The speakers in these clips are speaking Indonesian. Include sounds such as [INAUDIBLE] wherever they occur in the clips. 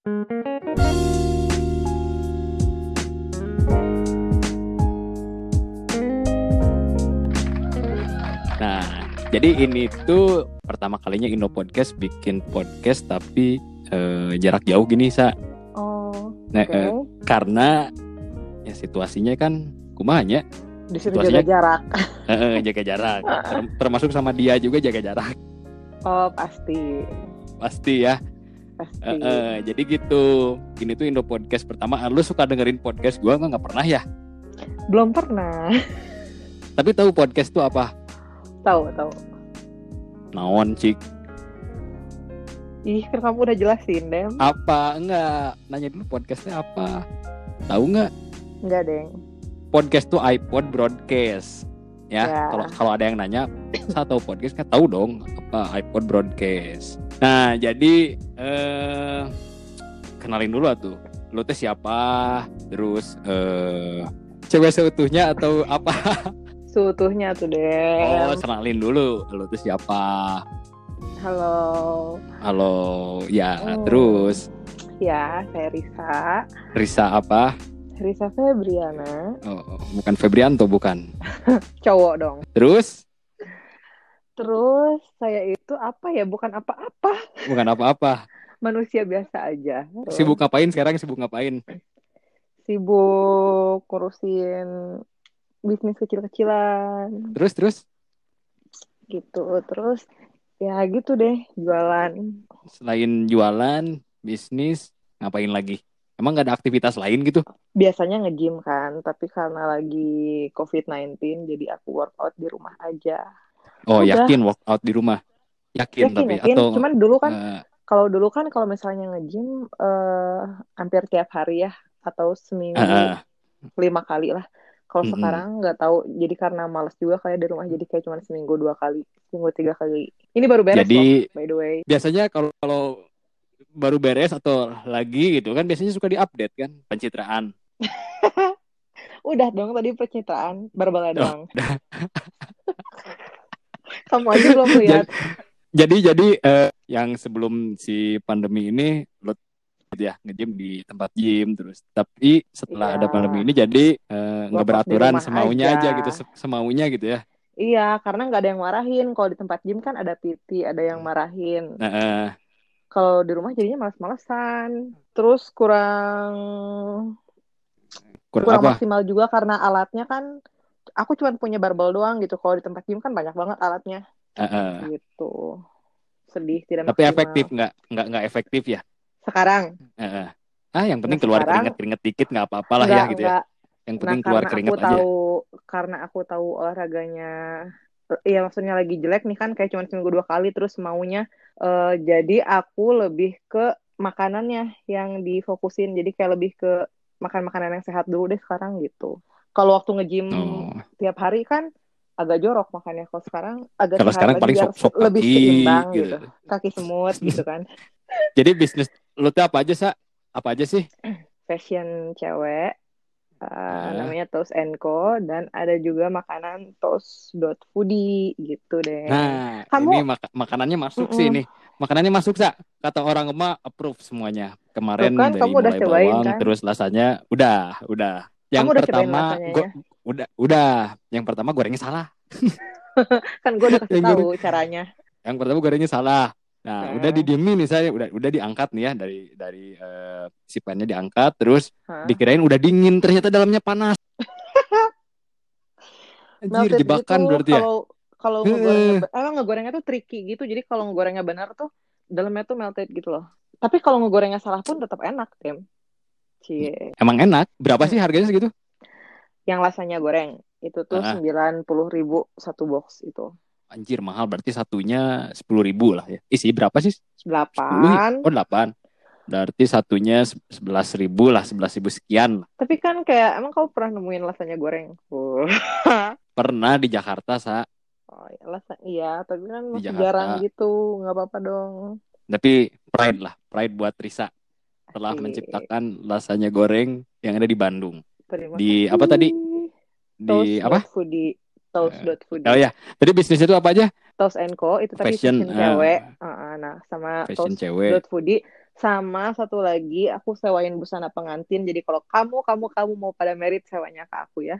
Nah, jadi ini tuh pertama kalinya Indo Podcast bikin podcast tapi eh, jarak jauh gini sa. Oh, Nah, oke. eh, karena ya situasinya kan kumanya Disuruh situasinya- jaga jarak. [LAUGHS] eh, jaga jarak. Ter- termasuk sama dia juga jaga jarak Oh, pasti. pasti ya. Pasti. Eh, eh, jadi gitu. Ini tuh Indo Podcast pertama. Ah, Lu suka dengerin podcast gua nggak nggak pernah ya? Belum pernah. Tapi tahu podcast tuh apa? tahu, tahu. Naon cik? Ih, kan kamu udah jelasin, Dem. Apa? Enggak. Nanya dulu podcastnya apa? Tahu nggak? Enggak, Deng. Podcast tuh iPod Broadcast. Ya, Ya. kalau kalau ada yang nanya, [CLEARS THROAT] saya tahu podcast kan tahu dong apa iPod Broadcast. Nah, jadi eh kenalin dulu tuh. Lu teh siapa? Terus eh cewek seutuhnya atau apa? [LAUGHS] Seutuhnya tuh, Oh, Dem. kenalin dulu. Lu tuh siapa? Halo. Halo, ya. Oh. Terus Ya, saya Risa. Risa apa? Risa Febriana. Oh, bukan Febrianto, bukan. [LAUGHS] Cowok dong. Terus Terus saya itu apa ya? Bukan apa-apa. bukan apa-apa. [LAUGHS] Manusia biasa aja. Terus Sibuk ngapain sekarang? Sibuk ngapain? sibuk ngurusin bisnis kecil-kecilan Terus terus gitu. Terus ya gitu deh, jualan. selain jualan, bisnis, ngapain lagi? Emang gak ada aktivitas lain gitu? Biasanya nge-gym kan, tapi karena lagi COVID-19 jadi aku workout di rumah aja. Oh, Udah. yakin workout di rumah? Yakin, Yakin, tapi yakin. atau Cuman dulu kan eh, kalau dulu kan kalau misalnya nge-gym eh, hampir tiap hari ya atau seminggu eh, eh, lima kali lah. Kalau Mm-mm. sekarang nggak tahu, jadi karena males juga kayak di rumah, jadi kayak cuma seminggu dua kali, seminggu tiga kali. Ini baru beres Jadi- loh, by the way. biasanya kalau kalau baru beres atau lagi gitu kan biasanya suka diupdate kan pencitraan. [LAUGHS] Udah dong tadi percintaan, barbala Oh, doang. [LAUGHS] Kamu aja belum [LAUGHS] lihat. Jadi jadi eh, yang sebelum si pandemi ini lo ya nge-gym di tempat gym terus tapi setelah Iya. ada pandemi ini jadi eh, nggak di beraturan semaunya aja. aja gitu se- semaunya gitu ya. Iya, karena nggak ada yang marahin. Kalau di tempat gym kan ada PT, ada yang marahin. Nah, eh, Kalau di rumah jadinya males-malesan. Terus kurang kurang kurang apa? maksimal juga karena alatnya kan aku cuma punya barbel doang gitu. Kalau di tempat gym kan banyak banget alatnya Eh, eh. gitu. Sedih tidak Tapi maksimal. efektif nggak nggak nggak efektif ya? Sekarang Eh, eh. Ah yang penting Nah, keluar sekarang- keringet keringet dikit nggak apa-apa lah ya enggak, gitu ya. enggak. Yang Nah, penting keluar karena keringet aku aja. tahu karena aku tahu olahraganya Iya maksudnya lagi jelek nih kan kayak cuma seminggu dua kali terus maunya eh, jadi aku lebih ke makanannya yang difokusin jadi kayak lebih ke makan makanan yang sehat dulu deh sekarang gitu. Kalau waktu nge-gym Oh. tiap hari kan agak jorok makannya kalau sekarang agak Kalau sekarang paling sok sok lebih kaki seimbang gitu. gitu. Kaki semut [LAUGHS] gitu kan. Jadi bisnis lu tuh apa aja sa? Apa aja sih? [CLEARS THROAT] Fashion cewek Ah. Namanya Toast Co dan ada juga makanan toast.foodie gitu deh. Nah, Kamu- ini maka- makanannya masuk sih Mm-mm. ini. Makanannya masuk sa. Kata orang emak approve semuanya. Kemarin Tuh kan, dari kamu udah mulai cobain, bawang kan? terus rasanya udah, udah. Yang Kamu udah pertama go- ya? udah, udah. Yang pertama gorengnya salah. [LAUGHS] Kan gue udah kasih tahu caranya. Yang pertama gorengnya salah. Nah, Hmm. udah didiemin nih saya, udah udah diangkat nih ya dari dari eh, si pannya diangkat, terus Hah? dikirain udah dingin, ternyata dalamnya panas. Anjir, Melted jebakan gitu, berarti ya. Kalau kalau Heeh. ngegorengnya, be- emang ngegorengnya tuh tricky gitu. Jadi kalau ngegorengnya benar tuh dalamnya tuh melted gitu loh. Tapi kalau ngegorengnya salah pun tetap enak, Tim. Cie. Emang enak. Berapa sih harganya segitu? Yang rasanya goreng itu tuh sembilan puluh ribu satu box itu. Anjir mahal berarti satunya sepuluh ribu lah ya. Isi berapa sih? Delapan. Oh delapan. Berarti satunya sebelas ribu lah, sebelas ribu sekian. Tapi kan kayak emang kamu pernah nemuin lasanya goreng? [LAUGHS] Oh, Pernah di Jakarta sa, oh ya, lasa, iya, tapi kan Di masih Jakarta. jarang gitu, nggak apa-apa dong. tapi pride lah, pride buat Risa telah Asik. menciptakan lasanya goreng yang ada di Bandung. Terima Di kasih. apa tadi? Di Toast apa? Foodie. Toast.foodie. Oh ya, tadi bisnis itu apa aja? Toast and Co itu tadi Fashion, fashion, ah. cewek. Ah, nah, sama Fashion cewek. Toast.foodie Sama satu lagi, aku sewain busana pengantin. Jadi kalau kamu, kamu, kamu mau pada merit, sewanya ke aku ya.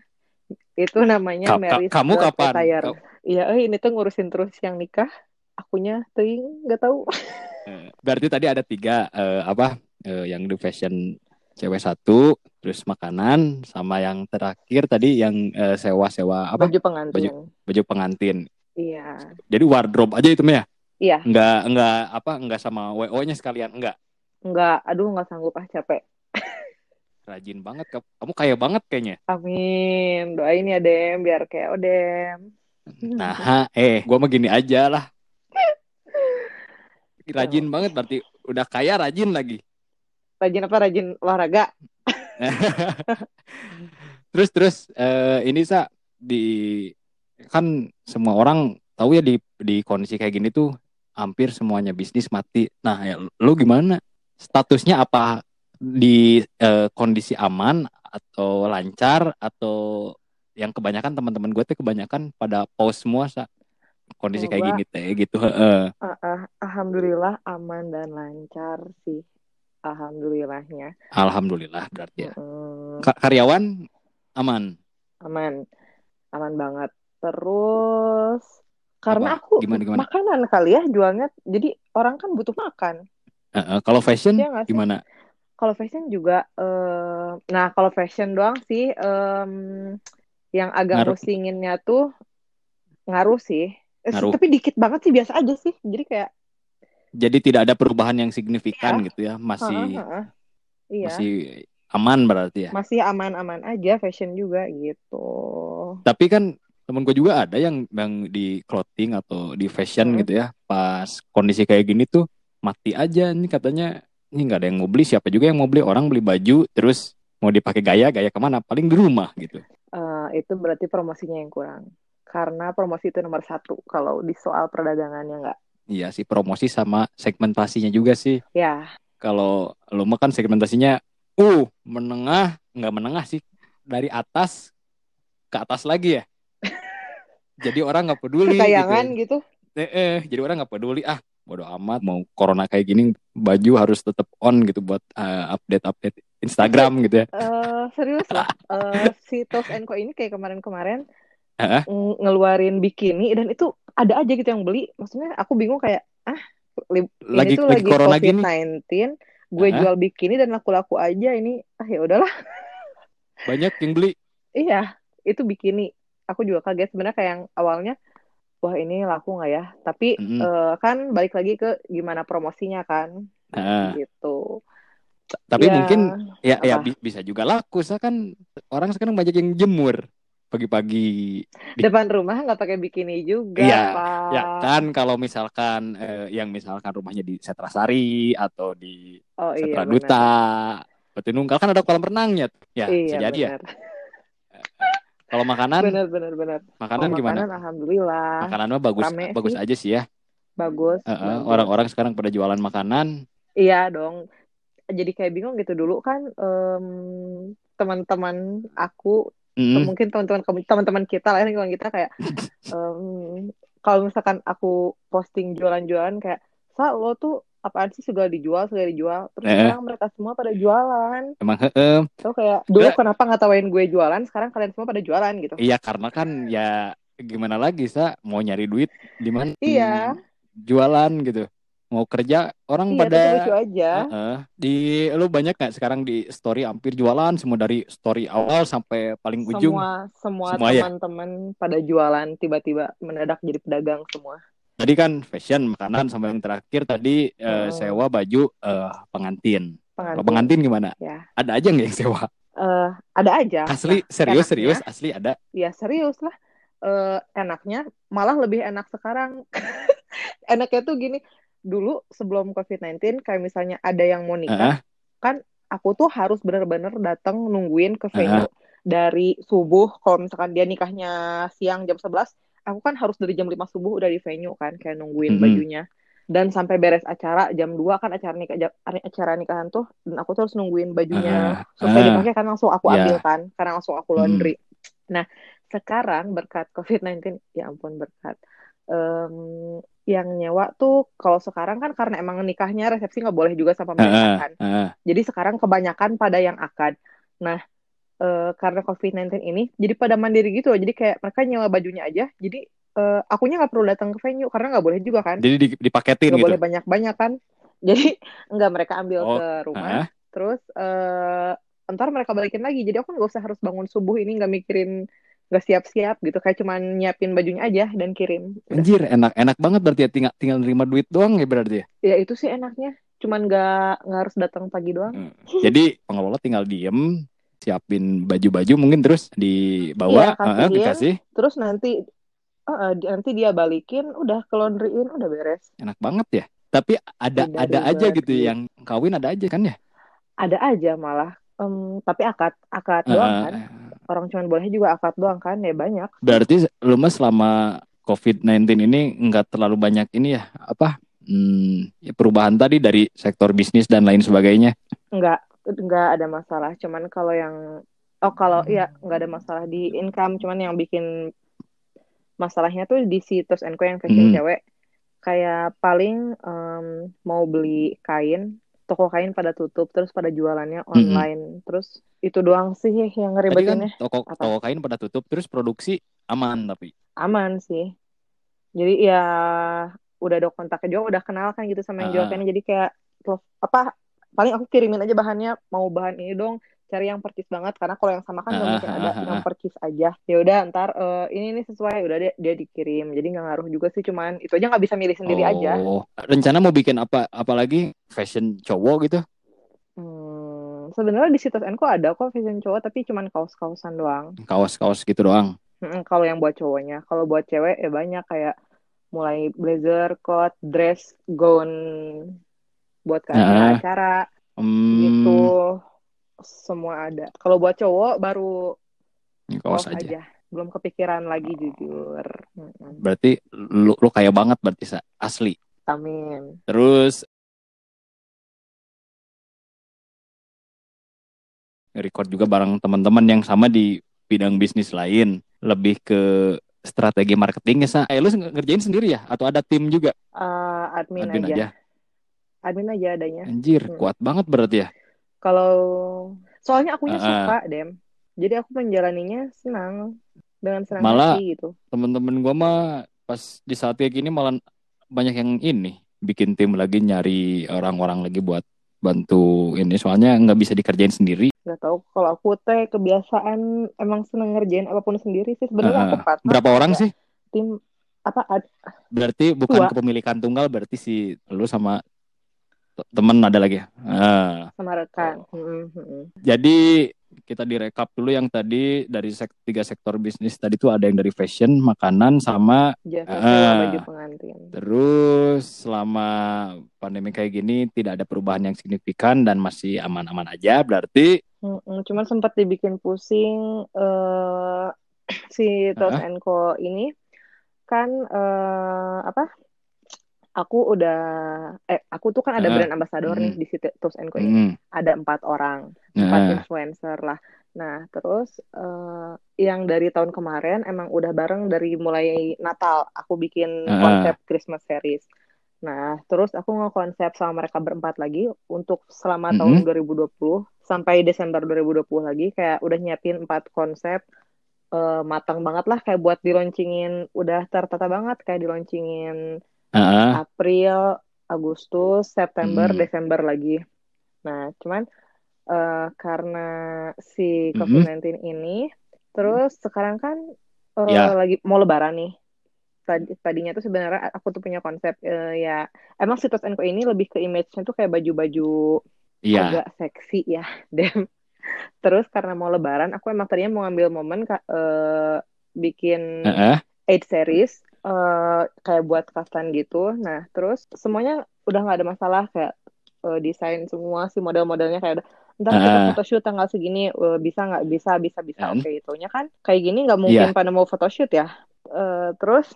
Itu namanya Ka- ka- merit kamu kapan? Ka- Iya, eh ini tuh ngurusin terus yang nikah. Akunya ting nggak tahu. [LAUGHS] eh, Berarti tadi ada tiga eh, apa eh, yang di fashion cewek satu, terus makanan, sama yang terakhir tadi yang eh, sewa-sewa apa Baju pengantin. baju pengantin. Iya. Jadi wardrobe aja itu ya? Iya, Enggak enggak apa enggak sama WO-nya sekalian enggak. nggak, aduh nggak sanggup ah capek. Rajin banget kamu kaya banget kayaknya. Amin, doain ya Dem, biar kayak Odem. Nah, eh gua mah gini aja lah. Rajin banget berarti udah kaya rajin lagi. Rajin apa? Rajin olahraga. [LAUGHS] Terus terus eh, ini sa di kan semua orang tahu ya di di kondisi kayak gini tuh hampir semuanya bisnis mati. Nah, ya lu gimana? Statusnya apa di eh, kondisi aman atau lancar atau yang kebanyakan teman-teman gue tuh kebanyakan pada pause semua sa kondisi kayak gini teh gitu. heeh. Ah, ah, Alhamdulillah aman dan lancar sih. Alhamdulillahnya. Alhamdulillah berarti ya. Mm, Ka- karyawan aman. aman. Aman banget. Terus karena Apa? aku Gimana, gimana? makanan kali ya jualnya. Jadi orang kan butuh makan. Heeh, kalau fashion nggak sih? Kalau fashion juga eh nah kalau fashion doang sih em, yang agak Ngaruh. musinginnya tuh ngaruh sih. Eh, Ngaruh. Tapi dikit banget sih biasa aja sih. Jadi kayak Jadi tidak ada perubahan yang signifikan gitu ya, masih ah, ah. Iya. masih aman berarti ya. masih aman-aman aja fashion juga gitu. Tapi kan temen gue juga ada yang yang di clothing atau di fashion Hmm. gitu ya, pas kondisi kayak gini tuh mati aja ini katanya ini nggak ada yang mau beli siapa juga yang mau beli orang beli baju terus mau dipakai gaya gaya ke mana paling di rumah gitu. Eh, itu berarti promosinya yang kurang. Karena promosi itu nomor satu kalau di soal perdagangannya nggak. Iya sih promosi sama segmentasinya juga sih. Ya, Kalau lu mah kan segmentasinya uh menengah nggak menengah sih dari atas ke atas lagi ya. [LAUGHS] Jadi orang nggak peduli kekayangan gitu. gitu. Eh, eh, jadi orang nggak peduli ah bodo amat mau corona kayak gini baju harus tetap on gitu buat update update Instagram gitu ya. Eh, serius lah. [LAUGHS] Eh, si Tos Co ini kayak kemarin-kemarin Heeh. ng- ngeluarin bikini dan itu ada aja gitu yang beli. Maksudnya aku bingung kayak ah li- Lagi ini tuh lagi lagi corona gini. COVID-19, gue Heeh. jual bikini dan laku-laku aja ini. Ah ya udahlah. Banyak yang beli. Iya, itu bikini. Aku juga kaget sebenarnya kayak yang awalnya wah ini laku nggak ya? Tapi Mm-mm. eh, kan balik lagi ke gimana promosinya kan. Heeh. Gitu. Tapi Ya, mungkin ya ya apa? bi- bisa juga laku. Saya kan orang sekarang banyak yang jemur pagi-pagi. Di- depan rumah nggak pakai bikini juga, Iya, Pak. Ya kan kalau misalkan eh, yang misalkan rumahnya di Setrasari atau di Oh iya Setra benar. Duta, Petununggal kan ada kolam renangnya. Ya, bisa Iya jadi ya. Kalau makanan, Benar benar benar. makanan Kalau gimana? makanan alhamdulillah Makanan mah bagus Rame bagus sih. aja sih ya. bagus. Heeh, bagus. orang-orang sekarang pada jualan makanan. Iya dong. Jadi kayak bingung gitu dulu kan em, teman-teman aku Mm, mungkin teman-teman teman-teman kita lah lingkungan kita kayak [LAUGHS] em, kalau misalkan aku posting jualan-jualan kayak sa lo tuh apaan sih segala dijual segala dijual terus Eh. sekarang mereka semua pada jualan emang heeh. so kayak dulu Eh. kenapa nggak tawain gue jualan sekarang kalian semua pada jualan gitu Iya karena kan ya gimana lagi sa mau nyari duit di mana? Iya. Jualan gitu. Mau kerja orang iya pada lucu aja Heeh. di lu banyak nggak sekarang di story hampir jualan semua dari story awal sampai paling ujung. semua semua ya? teman-teman pada jualan tiba-tiba mendadak jadi pedagang semua Tadi kan fashion, makanan sama yang terakhir tadi Hmm. sewa baju eh, pengantin. Kalau pengantin, pengantin gimana? ya Ada aja nggak yang sewa? Eh, ada aja Asli Nah, serius enaknya- serius asli ada. ya serius lah Eh, enaknya malah lebih enak sekarang [LAUGHS] enaknya tuh gini dulu sebelum COVID-19 kayak misalnya ada yang mau nikah kan aku tuh harus bener-bener datang nungguin ke venue dari subuh kalau misalkan dia nikahnya siang jam 11 aku kan harus dari jam 5 subuh udah di venue kan kayak nungguin Mhm. bajunya dan sampai beres acara jam 2 kan acara nikah acara nikahan tuh dan aku tuh harus nungguin bajunya Ah, supaya ah. dipakai kan langsung aku ambil kan karena langsung aku Hmm. laundry nah sekarang berkat COVID-19 ya ampun berkat Em, yang nyewa tuh kalau sekarang kan karena emang nikahnya resepsi nggak boleh juga sama pemerintahan kan. Heeh. Jadi sekarang kebanyakan pada yang akad. Nah, eh, karena COVID-19 ini, jadi pada mandiri gitu loh. Jadi kayak mereka nyewa bajunya aja. Jadi eh, akunya nggak perlu datang ke venue karena nggak boleh juga kan. Jadi di- dipaketin Nggak gitu. boleh banyak-banyak kan. [LAUGHS] Jadi nggak mereka ambil Oh, ke rumah. Heeh. Terus eh ntar mereka balikin lagi. Jadi aku nggak usah harus bangun subuh ini nggak mikirin nggak siap-siap gitu. Kayak cuman nyiapin bajunya aja dan kirim. Udah. Anjir, enak enak banget berarti ya tinggal tinggal nerima duit doang ya berarti ya. Ya itu sih enaknya. Cuman nggak nggak harus datang pagi doang. Hmm. Jadi pengelola tinggal diem, siapin baju-baju mungkin terus dibawa, Iya, kasih heeh, dia. dikasih. Terus nanti di- nanti dia balikin, udah ke laundryin, udah beres. Enak banget ya. Tapi ada Tidak ada aja gitu yang kawin ada aja kan ya. Ada aja malah. Em, tapi akad akad Heeh. doang kan. Orang cuman boleh juga akad doang kan. Ya banyak. Berarti lu mas selama COVID-19 ini nggak terlalu banyak ini ya apa hmm, ya perubahan tadi dari sektor bisnis dan lain sebagainya. Nggak nggak ada masalah. Cuman kalau yang oh kalau ya nggak ada masalah di income. Cuman yang bikin masalahnya tuh di si Terus yang fashion Hmm. cewek. Kayak paling em, mau beli kain, toko kain pada tutup, terus pada jualannya online. Terus itu doang sih yang kan ngeribetinnya. toko Apa? toko kain pada tutup terus produksi aman tapi. aman sih. Jadi ya udah ada kontaknya juga, udah kenal kan gitu sama yang jual Ah. kainnya. Jadi kayak apa paling aku kirimin aja bahannya mau bahan ini dong cari yang percis banget karena kalau yang sama kan nggak Ah, mungkin ada ah, yang ah. percis aja ya udah ntar eh, ini nih sesuai udah dia, dia dikirim jadi nggak ngaruh juga sih cuman itu aja nggak bisa milih sendiri aja Oh, rencana mau bikin apa apalagi fashion cowok gitu? hmm, sebenarnya di situs Enko ada kok fashion cowok tapi cuman kaos-kaosan doang Kaos-kaos gitu doang. Mm-mm, kalau yang buat cowoknya kalau buat cewek ya banyak kayak mulai blazer, coat, dress, gown buat ke Ah. acara Hmm, gitu semua ada. Kalau buat cowok baru kaos aja. aja. Belum kepikiran lagi jujur. Berarti lu, lu kaya banget berarti asli. Amin. Terus record juga bareng teman-teman yang sama di bidang bisnis lain, lebih ke strategi marketingnya sa. Eh, lu ngerjain sendiri ya atau ada tim juga? Eh, admin, Admin aja. aja. Admin aja adanya. Anjir, Hmm. kuat banget berarti ya. Kalau soalnya akunya Ah, ah. suka, Dem. Jadi aku menjalaninya senang dengan senang Malah- hati gitu. Temen-temen gua mah pas di saat kayak gini malah banyak yang ini bikin tim lagi nyari orang-orang lagi buat bantu ini soalnya nggak bisa dikerjain sendiri. Gak tahu kalau aku teh kebiasaan emang seneng ngerjain apa pun sendiri sih. Sebenarnya aku Ah, partner Berapa orang ada sih? tim apa ad, Berarti bukan Dua. kepemilikan tunggal berarti si lu sama temen ada lagi. Ah. sama rekan. Mm-mm. Jadi kita direkap dulu yang tadi dari sek- tiga sektor bisnis tadi tuh ada yang dari fashion, makanan sama Jasa Ah. sewa baju pengantin. terus selama pandemi kayak gini tidak ada perubahan yang signifikan dan masih aman-aman aja berarti Mm-mm, Cuman sempat dibikin pusing eh [CLEARS THROAT] si Tos Ah. Co ini kan eh apa? Aku udah eh aku tuh kan ada Ah. brand ambassador nih Mm. di si Tos Co ini. hmm, Ada empat orang, empat nah, influencer lah. Nah, terus eh, yang dari tahun kemarin emang udah bareng dari mulai Natal. Aku bikin Ah. konsep Christmas series. Nah, terus aku ngekonsep sama mereka berempat lagi untuk selama Mhm. tahun 2020 sampai Desember 2020 lagi kayak udah nyiapin empat konsep eh, matang banget lah kayak buat diloncengin udah tertata banget kayak diloncengin ah, April, Agustus, September, Hmm. Desember lagi. Nah, cuman eh, karena si Mhm. COVID-19 ini, terus sekarang kan eh, Ya. lagi mau Lebaran nih. Tadi, tadinya tuh sebenarnya aku tuh punya konsep eh, ya emang Situs Co ini lebih ke image-nya tuh kayak baju-baju iya, agak seksi ya, [LAUGHS] Dem. Terus karena mau Lebaran, aku emang tadinya mau ngambil momen eh, bikin ah, ah, eight series eh kayak buat kaftan gitu. Nah, terus semuanya udah nggak ada masalah kayak eh, desain semua si model-modelnya kayak udah ntar kita Ah. photoshoot tanggal segini eh, bisa nggak bisa bisa bisa Kan? oke itunya kan kayak gini nggak mungkin Iya. pada mau photoshoot ya. Eh, terus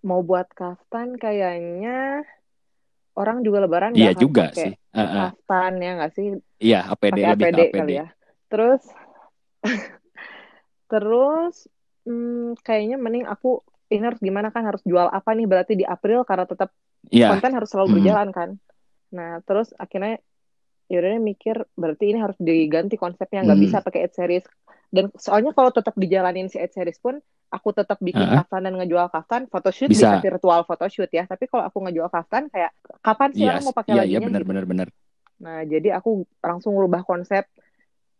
mau buat kaftan kayaknya orang juga lebaran iya akan juga sih, Ah, ah. kaftan ya nggak sih iya APD pakai lebih APD ke APD. kali ya. Terus [LAUGHS] terus hmm, kayaknya mending aku ini harus gimana kan harus jual apa nih berarti di April karena tetap Iya. konten harus selalu berjalan kan. Nah, terus akhirnya yaudah mikir berarti ini harus diganti konsepnya nggak Hmm. bisa pakai ad series. Dan soalnya kalau tetap dijalanin si ad series pun aku tetap bikin Heeh. kaftan dan ngejual kaftan, photoshoot Bisa. bisa virtual photoshoot ya. Tapi kalau aku ngejual kaftan kayak kapan sih Iya, orang mau pakai iya, laginya iya benar gitu. benar benar. Nah, jadi aku langsung rubah konsep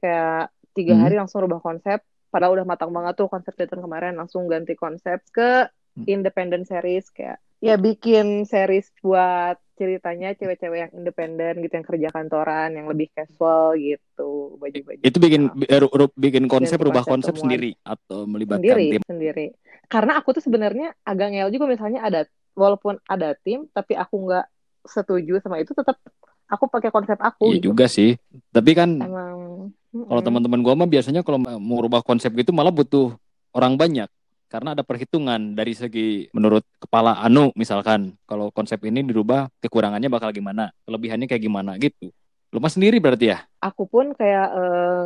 kayak tiga Hmm. hari langsung rubah konsep. Padahal udah matang banget tuh konsep tahun kemarin langsung ganti konsep ke Hmm. independent series kayak ya bikin series buat ceritanya cewek-cewek yang independen gitu yang kerja kantoran yang lebih casual gitu baju-baju Itu bikin ru- bikin konsep rubah konsep konsep sendiri atau melibatkan sendiri tim. sendiri karena aku tuh sebenarnya agak ngel juga misalnya ada walaupun ada tim tapi aku nggak setuju sama itu tetap aku pakai konsep aku Iya gitu. juga sih. Tapi kan emang kalau teman-teman gua mah biasanya kalau mau rubah konsep gitu malah butuh orang banyak. Karena ada perhitungan dari segi menurut kepala Anu misalkan kalau konsep ini dirubah kekurangannya bakal gimana? Kelebihannya kayak gimana gitu. Lu mah sendiri berarti ya? Aku pun kayak eh,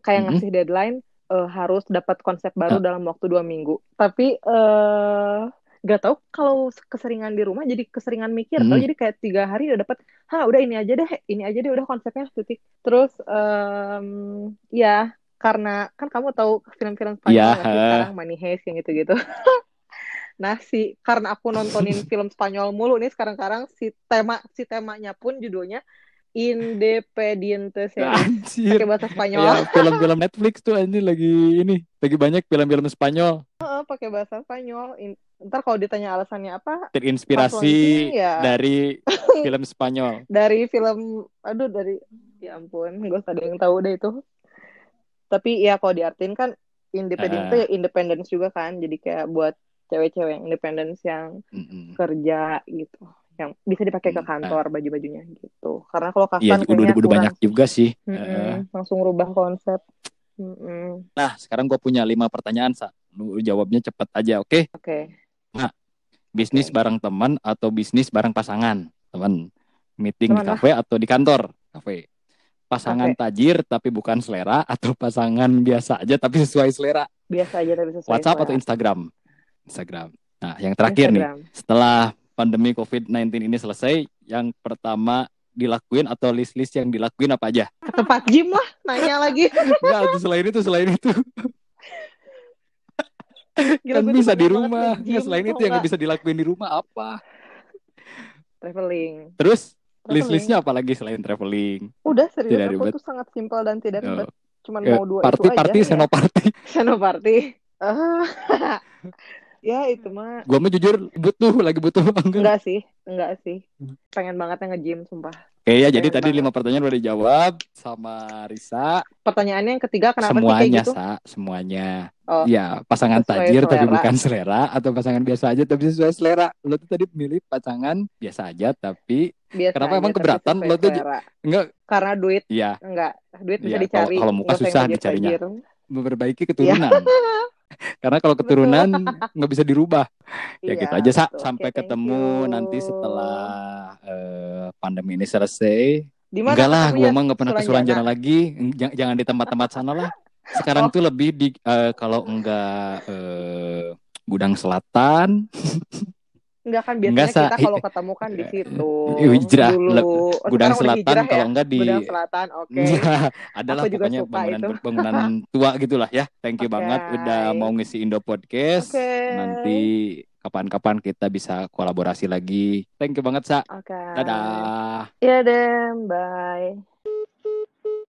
kayak Mhm. ngasih deadline eh, harus dapat konsep baru Ah. dalam waktu dua minggu. Tapi eh nggak tahu kalau keseringan di rumah jadi keseringan mikir tau Mhm. jadi kayak tiga hari udah dapat ha udah ini aja deh ini aja deh udah konsepnya titik. Terus em, ya karena kan kamu tahu film-film Spanyol ha. sekarang Money Heist yang gitu-gitu. [LAUGHS] Nah si karena aku nontonin [LAUGHS] film Spanyol mulu nih sekarang-karang si tema si temanya pun judulnya Independiente Series anjir. Pakai bahasa Spanyol. Ya film-film Netflix tuh ini lagi ini lagi banyak film-film Spanyol. Heeh, pakai bahasa Spanyol In- ntar kalau ditanya alasannya apa terinspirasi ya. dari film Spanyol [LAUGHS] dari film aduh dari ya ampun gue ada yang tahu deh itu tapi ya kalau diartin kan independen Ah. itu ya independence juga kan jadi kayak buat cewek-cewek yang independence yang Mm-mm. kerja gitu yang bisa dipakai ke kantor baju-bajunya gitu karena kalau Iya, kaftan udah, udah, udah kurang banyak juga sih. Heeh. langsung rubah konsep Mm-mm. Nah, sekarang gue punya lima pertanyaan, Sa. Lu jawabnya cepet aja, oke? oke Bisnis Oke. bareng teman atau bisnis bareng pasangan? Teman. Meeting di Teman lah. kafe atau di kantor? Kafe. Pasangan tajir tapi bukan selera atau pasangan biasa aja tapi sesuai selera? biasa aja tapi sesuai WhatsApp atau selera. Instagram? Instagram. Nah, yang terakhir nih, Instagram. setelah pandemi COVID-19 ini selesai, yang pertama dilakuin atau list-list yang dilakuin apa aja? ke tempat gym lah nanya lagi Enggak, selain itu, selain itu. [LAUGHS] Gila, kan bisa di rumah. Nggak, gym, selain itu yang nggak? bisa dilakuin di rumah apa? traveling Terus list-listnya apa lagi selain traveling? Udah serius Tidak aku ribet. tuh sangat simpel dan tidak Oh. ribet. Cuman Ya, mau dua party, itu aja. party, ya. senoparty. [LAUGHS] Senoparty. Ah. [LAUGHS] ya itu mah Gua mah jujur butuh, lagi butuh banget. enggak sih, enggak sih. Pengen banget yang nge-gym sumpah. Oke ya, jadi tadi lima pertanyaan udah dijawab sama Risa. Pertanyaannya yang ketiga kenapa sih semuanya, kayak gitu? Sa, semuanya. Oh. Ya, pasangan tajir tapi selera. bukan selera atau pasangan biasa aja tapi sesuai selera. Lo tuh tadi milih pasangan biasa aja tapi Biasa Kenapa aja, emang tapi keberatan? Lo tuh selera. enggak Karena duit ya enggak, duit bisa Iya, kalau- dicari. kalau muka nggak usah susah dicarinya. memperbaiki keturunan. [LAUGHS] Karena kalau keturunan nggak bisa dirubah. Ya Iya, gitu aja Sa. betul. Sampai thank ketemu nanti setelah eh, pandemi ini selesai. Di mana Enggak lah, gua mah nggak pernah ke Sulanjana? Lagi. Jangan, jangan di tempat-tempat sana lah. Sekarang Oh. tuh lebih di eh, kalau enggak eh, Gudang Selatan, Enggak kan biasanya Enggak, kita kalau ketemu kan di situ. [LAUGHS] Hijrah. Dulu. Oh, Gudang Selatan ya? kalau enggak di Gudang Selatan, oke. [LAUGHS] Iya, adalah Aku pokoknya bangunan itu. bangunan [LAUGHS] tua gitulah ya. Thank you Oke. banget udah mau ngisi Indo Podcast. Oke. Nanti kapan-kapan kita bisa kolaborasi lagi. Thank you banget, Sa. Oke. Dadah. Iya deh, bye.